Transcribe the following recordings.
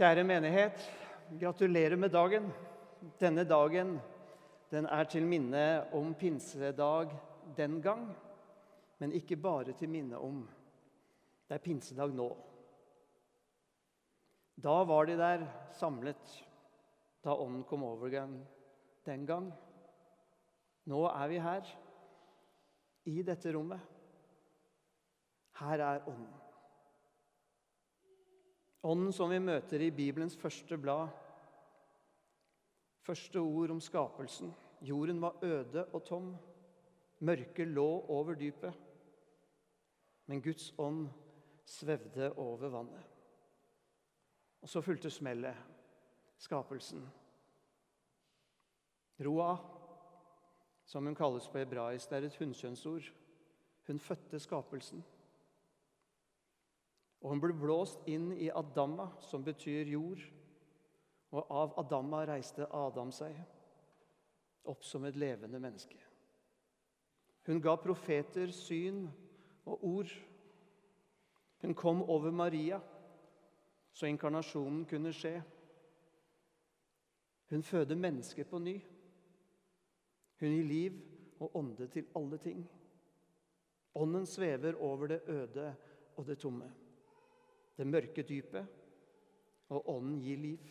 Kjære menighet, gratulerer med dagen. Denne dagen den er til minne om pinsedag den gang, men ikke bare til minne om. Det er pinsedag nå. Da var de der samlet da ånden kom over den, den gang. Nå er vi her, i dette rommet. Her er ånden. Ånden som vi møter i Bibelens første blad. Første ord om skapelsen. Jorden var øde og tom. Mørket lå over dypet. Men Guds ånd svevde over vannet. Og så fulgte smellet, skapelsen. Roa, som hun kalles på hebraisk, det er et hunnkjønnsord. Hun fødte skapelsen. Og hun ble blåst inn i Adama, som betyr jord. Og av Adama reiste Adam seg opp som et levende menneske. Hun ga profeter syn og ord. Hun kom over Maria, så inkarnasjonen kunne skje. Hun føder mennesker på ny. Hun gir liv og ånde til alle ting. Ånden svever over det øde og det tomme det mørke dypet, og ånden gir liv.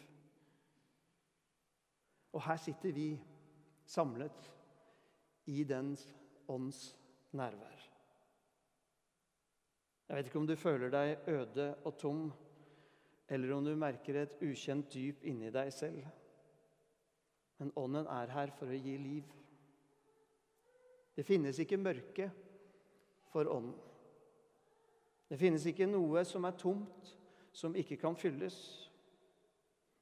Og her sitter vi samlet i den ånds nærvær. Jeg vet ikke om du føler deg øde og tom, eller om du merker et ukjent dyp inni deg selv. Men ånden er her for å gi liv. Det finnes ikke mørke for ånden. Det finnes ikke noe som er tomt, som ikke kan fylles.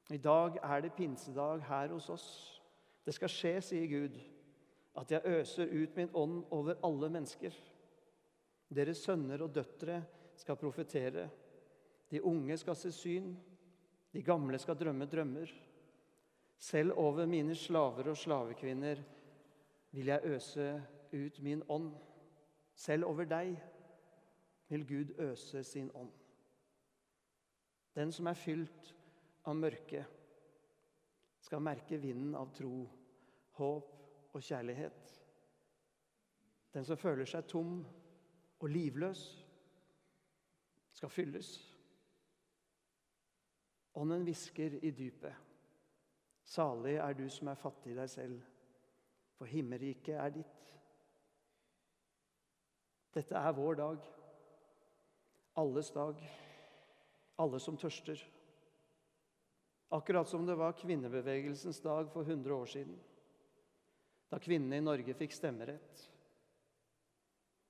I dag er det pinsedag her hos oss. Det skal skje, sier Gud, at jeg øser ut min ånd over alle mennesker. Deres sønner og døtre skal profetere. De unge skal se syn. De gamle skal drømme drømmer. Selv over mine slaver og slavekvinner vil jeg øse ut min ånd. Selv over deg vil Gud øse sin ånd. Den som er fylt av mørke, skal merke vinden av tro, håp og kjærlighet. Den som føler seg tom og livløs, skal fylles. Ånden hvisker i dypet. Salig er du som er fattig i deg selv, for himmelriket er ditt. Dette er vår dag alles dag. Alle som tørster. Akkurat som det var kvinnebevegelsens dag for 100 år siden. Da kvinnene i Norge fikk stemmerett.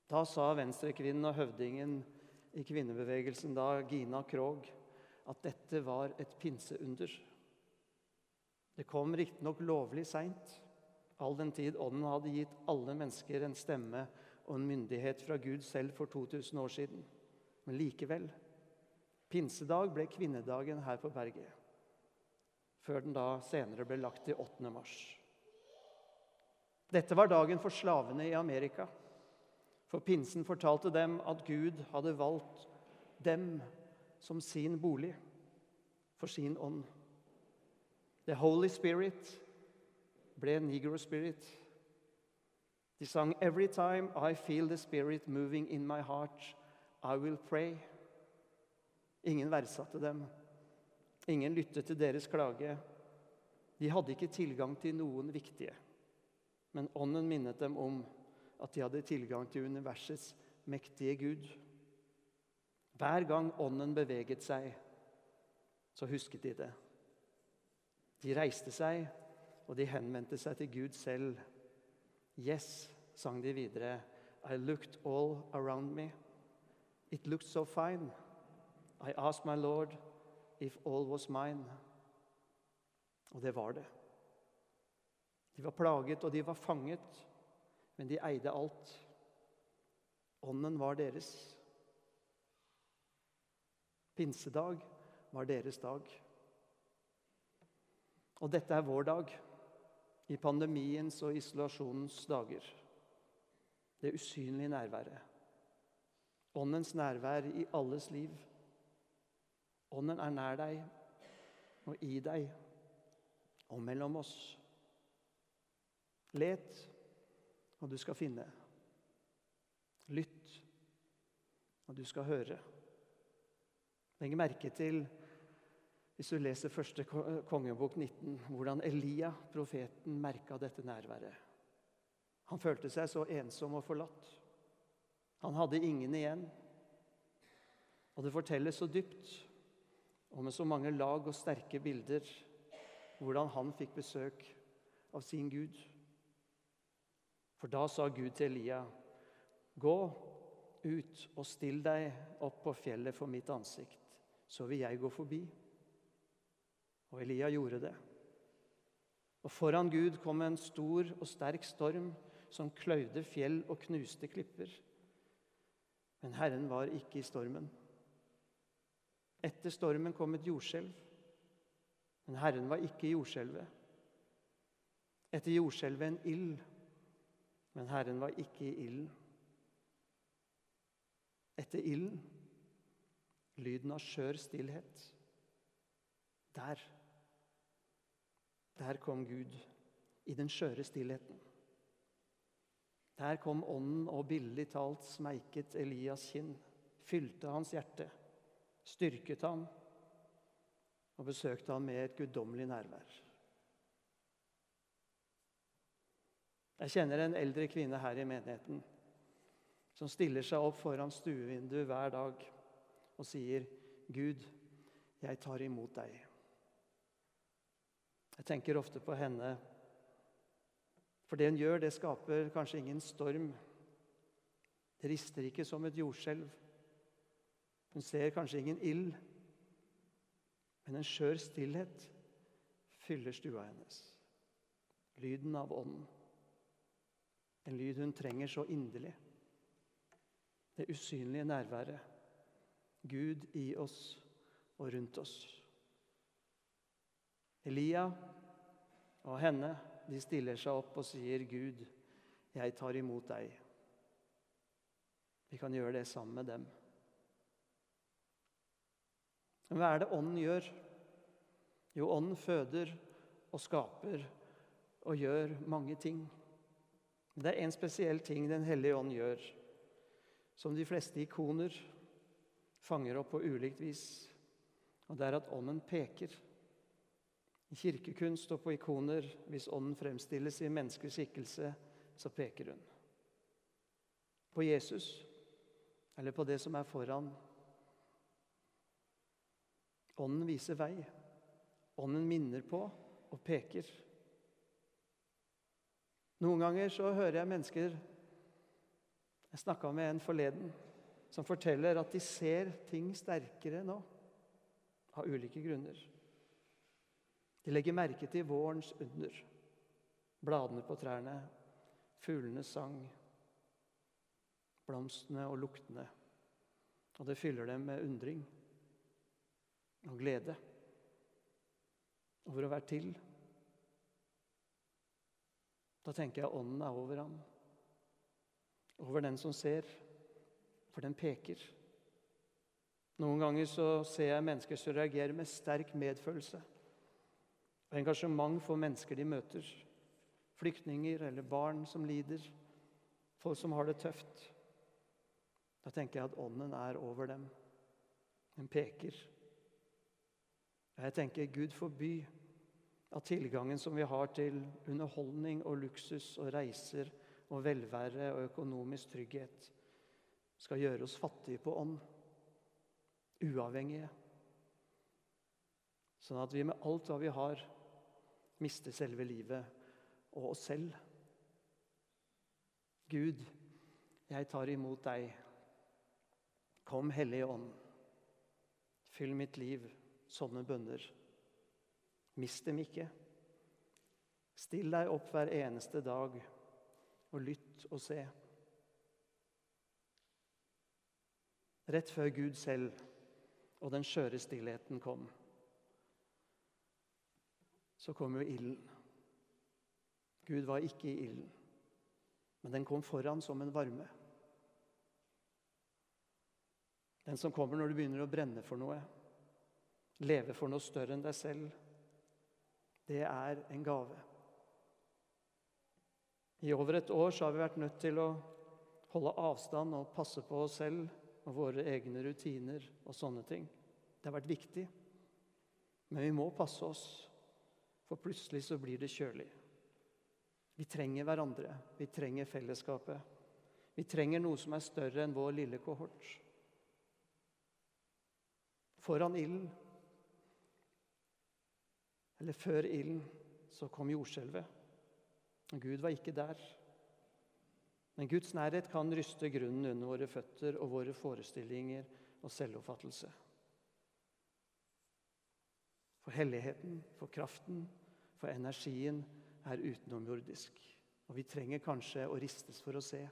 Da sa venstrekvinnen og høvdingen i kvinnebevegelsen, da Gina Krog, at dette var et pinseunder. Det kom riktignok lovlig seint, all den tid Ånden hadde gitt alle mennesker en stemme og en myndighet fra Gud selv for 2000 år siden. Men likevel. Pinsedag ble kvinnedagen her på berget. Før den da senere ble lagt til 8. mars. Dette var dagen for slavene i Amerika. For pinsen fortalte dem at Gud hadde valgt dem som sin bolig for sin ånd. The Holy Spirit ble Negro Spirit. De sang 'Every time I feel the Spirit moving in my heart', i will pray. Ingen verdsatte dem. Ingen lyttet til deres klage. De hadde ikke tilgang til noen viktige. Men Ånden minnet dem om at de hadde tilgang til universets mektige Gud. Hver gang Ånden beveget seg, så husket de det. De reiste seg, og de henvendte seg til Gud selv. Yes, sang de videre. I looked all around me. It looked so fine. I asked my Lord if all was mine. Og det var det. De var plaget, og de var fanget, men de eide alt. Ånden var deres. Pinsedag var deres dag. Og dette er vår dag, i pandemiens og isolasjonens dager. Det usynlige nærværet. Åndens nærvær i alles liv. Ånden er nær deg og i deg og mellom oss. Let, og du skal finne. Lytt, og du skal høre. Legg merke til, hvis du leser første kongebok 19, hvordan Elia, profeten, merka dette nærværet. Han følte seg så ensom og forlatt. Han hadde ingen igjen. Og det fortelles så dypt og med så mange lag og sterke bilder hvordan han fikk besøk av sin Gud. For da sa Gud til Elia, gå ut og still deg opp på fjellet for mitt ansikt, så vil jeg gå forbi. Og Elia gjorde det. Og foran Gud kom en stor og sterk storm som kløyvde fjell og knuste klipper. Men Herren var ikke i stormen. Etter stormen kom et jordskjelv. Men Herren var ikke i jordskjelvet. Etter jordskjelvet en ild. Men Herren var ikke i ilden. Etter ilden lyden av skjør stillhet. Der, der kom Gud i den skjøre stillheten. Der kom ånden og billig talt smeiket Elias kinn, fylte hans hjerte, styrket ham og besøkte ham med et guddommelig nærvær. Jeg kjenner en eldre kvinne her i menigheten som stiller seg opp foran stuevinduet hver dag og sier, 'Gud, jeg tar imot deg'. Jeg tenker ofte på henne for det hun gjør, det skaper kanskje ingen storm. Det rister ikke som et jordskjelv. Hun ser kanskje ingen ild. Men en skjør stillhet fyller stua hennes. Lyden av ånden. En lyd hun trenger så inderlig. Det usynlige nærværet. Gud i oss og rundt oss. Elia og henne de stiller seg opp og sier, 'Gud, jeg tar imot deg.' Vi kan gjøre det sammen med dem. Men hva er det Ånden gjør? Jo, Ånden føder og skaper og gjør mange ting. Det er én spesiell ting Den hellige ånd gjør, som de fleste ikoner fanger opp på ulikt vis. Og det er at Ånden peker. I kirkekunst og på ikoner, hvis ånden fremstilles i menneskelig skikkelse, så peker hun. På Jesus, eller på det som er foran. Ånden viser vei. Ånden minner på og peker. Noen ganger så hører jeg mennesker Jeg snakka med en forleden som forteller at de ser ting sterkere nå, av ulike grunner. De legger merke til vårens under. Bladene på trærne, fuglenes sang, blomstene og luktene. Og det fyller dem med undring og glede over å være til. Da tenker jeg ånden er over ham, over den som ser, for den peker. Noen ganger så ser jeg mennesker som reagerer med sterk medfølelse og engasjement for mennesker de møter. Flyktninger eller barn som lider, folk som har det tøft. Da tenker jeg at ånden er over dem. Den peker. Jeg tenker Gud forby at tilgangen som vi har til underholdning og luksus og reiser og velvære og økonomisk trygghet, skal gjøre oss fattige på ånd. Uavhengige. Sånn at vi med alt hva vi har, miste selve livet og oss selv. Gud, jeg tar imot deg. Kom, Hellige Ånd. Fyll mitt liv. Sånne bønner. Mist dem ikke. Still deg opp hver eneste dag og lytt og se. Rett før Gud selv og den skjøre stillheten kom så kom jo ilden. Gud var ikke i ilden, men den kom foran som en varme. Den som kommer når du begynner å brenne for noe. leve for noe større enn deg selv, det er en gave. I over et år har vi vært nødt til å holde avstand og passe på oss selv og våre egne rutiner og sånne ting. Det har vært viktig. Men vi må passe oss, for plutselig så blir det kjølig. Vi trenger hverandre. Vi trenger fellesskapet. Vi trenger noe som er større enn vår lille kohort. Foran ilden, eller før ilden, så kom jordskjelvet. Gud var ikke der. Men Guds nærhet kan ryste grunnen under våre føtter og våre forestillinger og selvoppfattelse. For helligheten, for kraften, for energien er utenomjordisk. Og vi trenger kanskje å ristes for å se.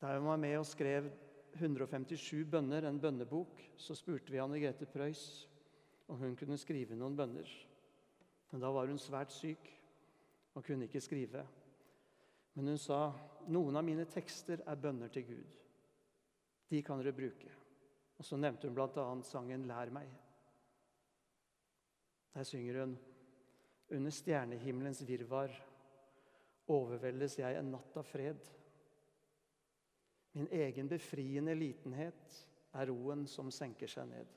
Da hun var med og skrev 157 bønner, en bønnebok, så spurte vi Anne Grete Preus om hun kunne skrive noen bønner. Men da var hun svært syk og kunne ikke skrive. Men hun sa noen av mine tekster er bønner til Gud. De kan dere bruke. Og så nevnte hun bl.a. sangen 'Lær meg'. Der synger hun Under stjernehimmelens virvar overveldes jeg en natt av fred. Min egen befriende litenhet er roen som senker seg ned.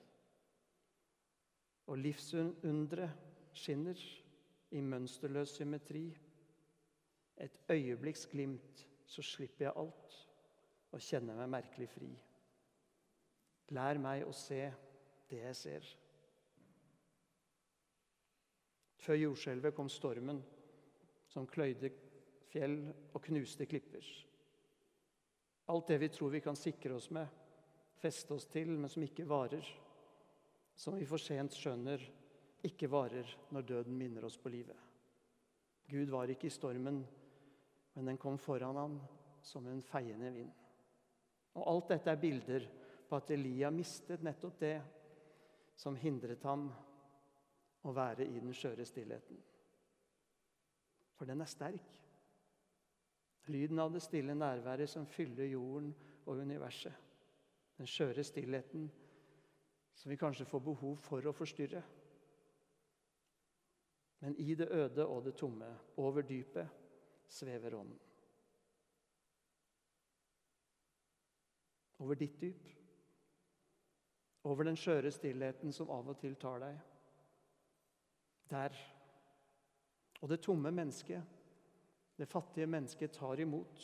Og livsunderet skinner i mønsterløs symmetri. Et øyeblikks glimt, så slipper jeg alt og kjenner meg merkelig fri. Lær meg å se det jeg ser. Før jordskjelvet kom stormen som kløyde fjell og knuste klipper. Alt det vi tror vi kan sikre oss med, feste oss til, men som ikke varer. Som vi for sent skjønner ikke varer når døden minner oss på livet. Gud var ikke i stormen, men den kom foran ham som en feiende vind. Og Alt dette er bilder på at Elia mistet nettopp det som hindret ham å være i den skjøre stillheten. For den er sterk. Lyden av det stille nærværet som fyller jorden og universet. Den skjøre stillheten som vi kanskje får behov for å forstyrre. Men i det øde og det tomme, over dypet, svever Ånden. Over ditt dyp. Over den skjøre stillheten som av og til tar deg der. Og det tomme mennesket, det fattige mennesket, tar imot.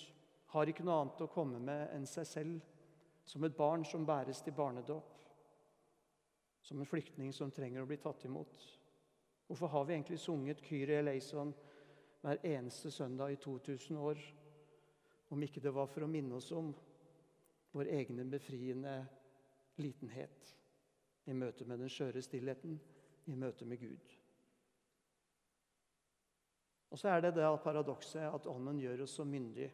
Har ikke noe annet å komme med enn seg selv, som et barn som bæres til barnedåp. Som en flyktning som trenger å bli tatt imot. Hvorfor har vi egentlig sunget Kyrie eleison hver eneste søndag i 2000 år, om ikke det var for å minne oss om vår egne befriende litenhet i møte med den skjøre stillheten, i møte med Gud? Og så er det det paradokset at Ånden gjør oss så myndige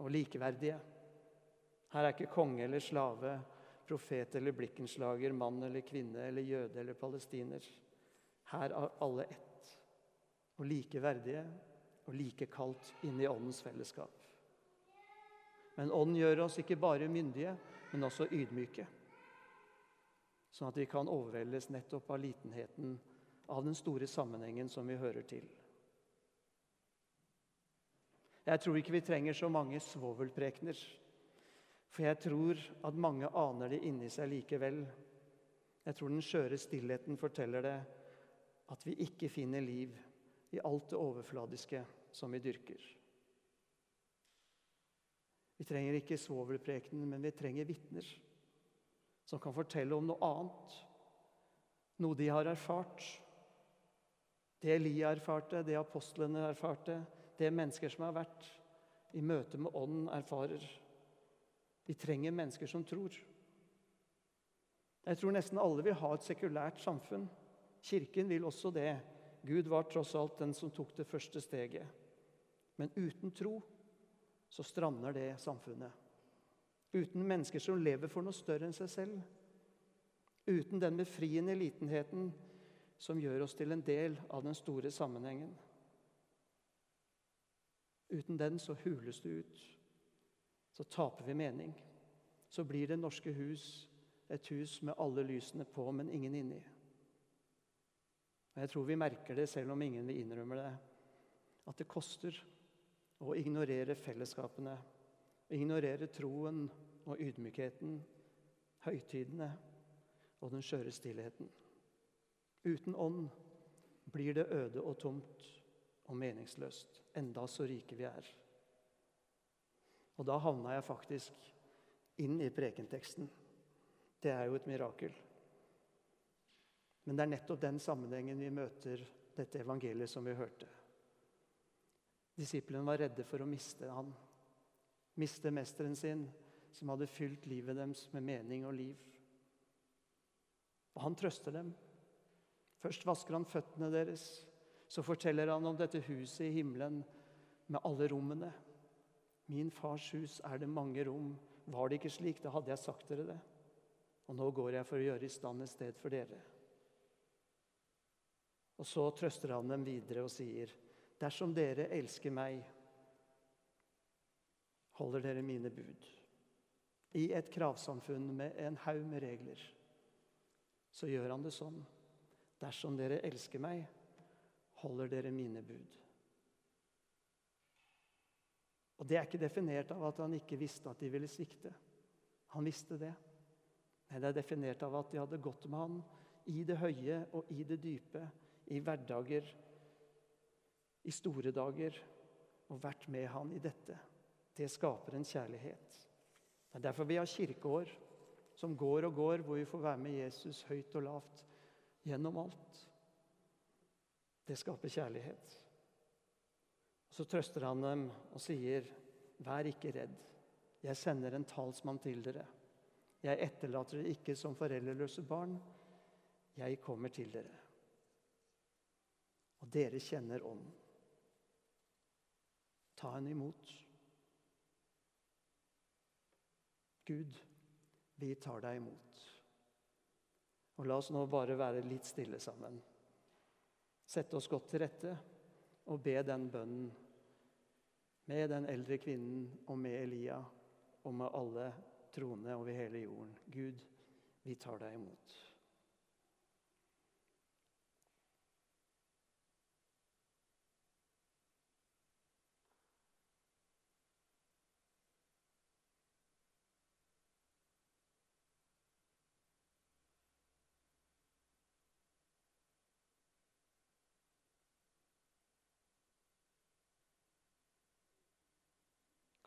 og likeverdige. Her er ikke konge eller slave, profet eller blikkenslager, mann eller kvinne eller jøde eller palestiner. Her er alle ett og likeverdige og like kaldt inne i Åndens fellesskap. Men Ånden gjør oss ikke bare myndige, men også ydmyke. Sånn at vi kan overveldes nettopp av litenheten av den store sammenhengen som vi hører til. Jeg tror ikke vi trenger så mange svovelprekener. For jeg tror at mange aner det inni seg likevel. Jeg tror den skjøre stillheten forteller det at vi ikke finner liv i alt det overfladiske som vi dyrker. Vi trenger ikke svovelprekenen, men vi trenger vitner som kan fortelle om noe annet. Noe de har erfart. Det Elia erfarte, det apostlene erfarte, det mennesker som har vært i møte med Ånden, erfarer. Vi trenger mennesker som tror. Jeg tror nesten alle vil ha et sekulært samfunn. Kirken vil også det. Gud var tross alt den som tok det første steget. Men uten tro så strander det samfunnet. Uten mennesker som lever for noe større enn seg selv. Uten den befriende litenheten som gjør oss til en del av den store sammenhengen. Uten den så hules det ut. Så taper vi mening. Så blir Det norske hus et hus med alle lysene på, men ingen inni. Og Jeg tror vi merker det, selv om ingen vil innrømme det, at det koster å ignorere fellesskapene, ignorere troen og ydmykheten, høytidene og den skjøre stillheten. Uten ånd blir det øde og tomt og meningsløst, enda så rike vi er. Og da havna jeg faktisk inn i prekenteksten. Det er jo et mirakel. Men det er nettopp den sammenhengen vi møter dette evangeliet som vi hørte. Disiplene var redde for å miste han. Miste mesteren sin, som hadde fylt livet deres med mening og liv. Og han trøster dem. Først vasker han føttene deres. Så forteller han om dette huset i himmelen med alle rommene. Min fars hus er det mange rom. Var det ikke slik, da hadde jeg sagt dere det. Og nå går jeg for å gjøre i stand et sted for dere. Og så trøster han dem videre og sier, dersom dere elsker meg, holder dere mine bud. I et kravsamfunn med en haug med regler, så gjør han det sånn. Dersom dere elsker meg, holder dere mine bud. Og Det er ikke definert av at han ikke visste at de ville svikte. Han visste det. Men det er definert av at de hadde gått med han i det høye og i det dype, i hverdager, i store dager, og vært med han i dette. Det skaper en kjærlighet. Det er derfor vi har kirkeår som går og går, hvor vi får være med Jesus høyt og lavt gjennom alt. Det skaper kjærlighet. Så trøster han dem og sier, 'Vær ikke redd. Jeg sender en talsmann til dere.' 'Jeg etterlater dere ikke som foreldreløse barn. Jeg kommer til dere.' Og dere kjenner Ånden. Ta henne imot. Gud, vi tar deg imot. Og la oss nå bare være litt stille sammen. Sette oss godt til rette og be den bønnen med den eldre kvinnen og med Elia og med alle troende over hele jorden. Gud, vi tar deg imot.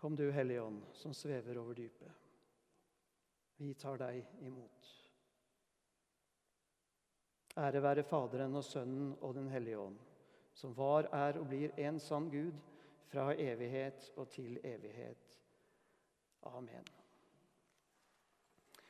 Kom du, Hellige Ånd, som svever over dypet. Vi tar deg imot. Ære være Faderen og Sønnen og Den hellige ånd, som var, er og blir en sann Gud fra evighet og til evighet. Amen.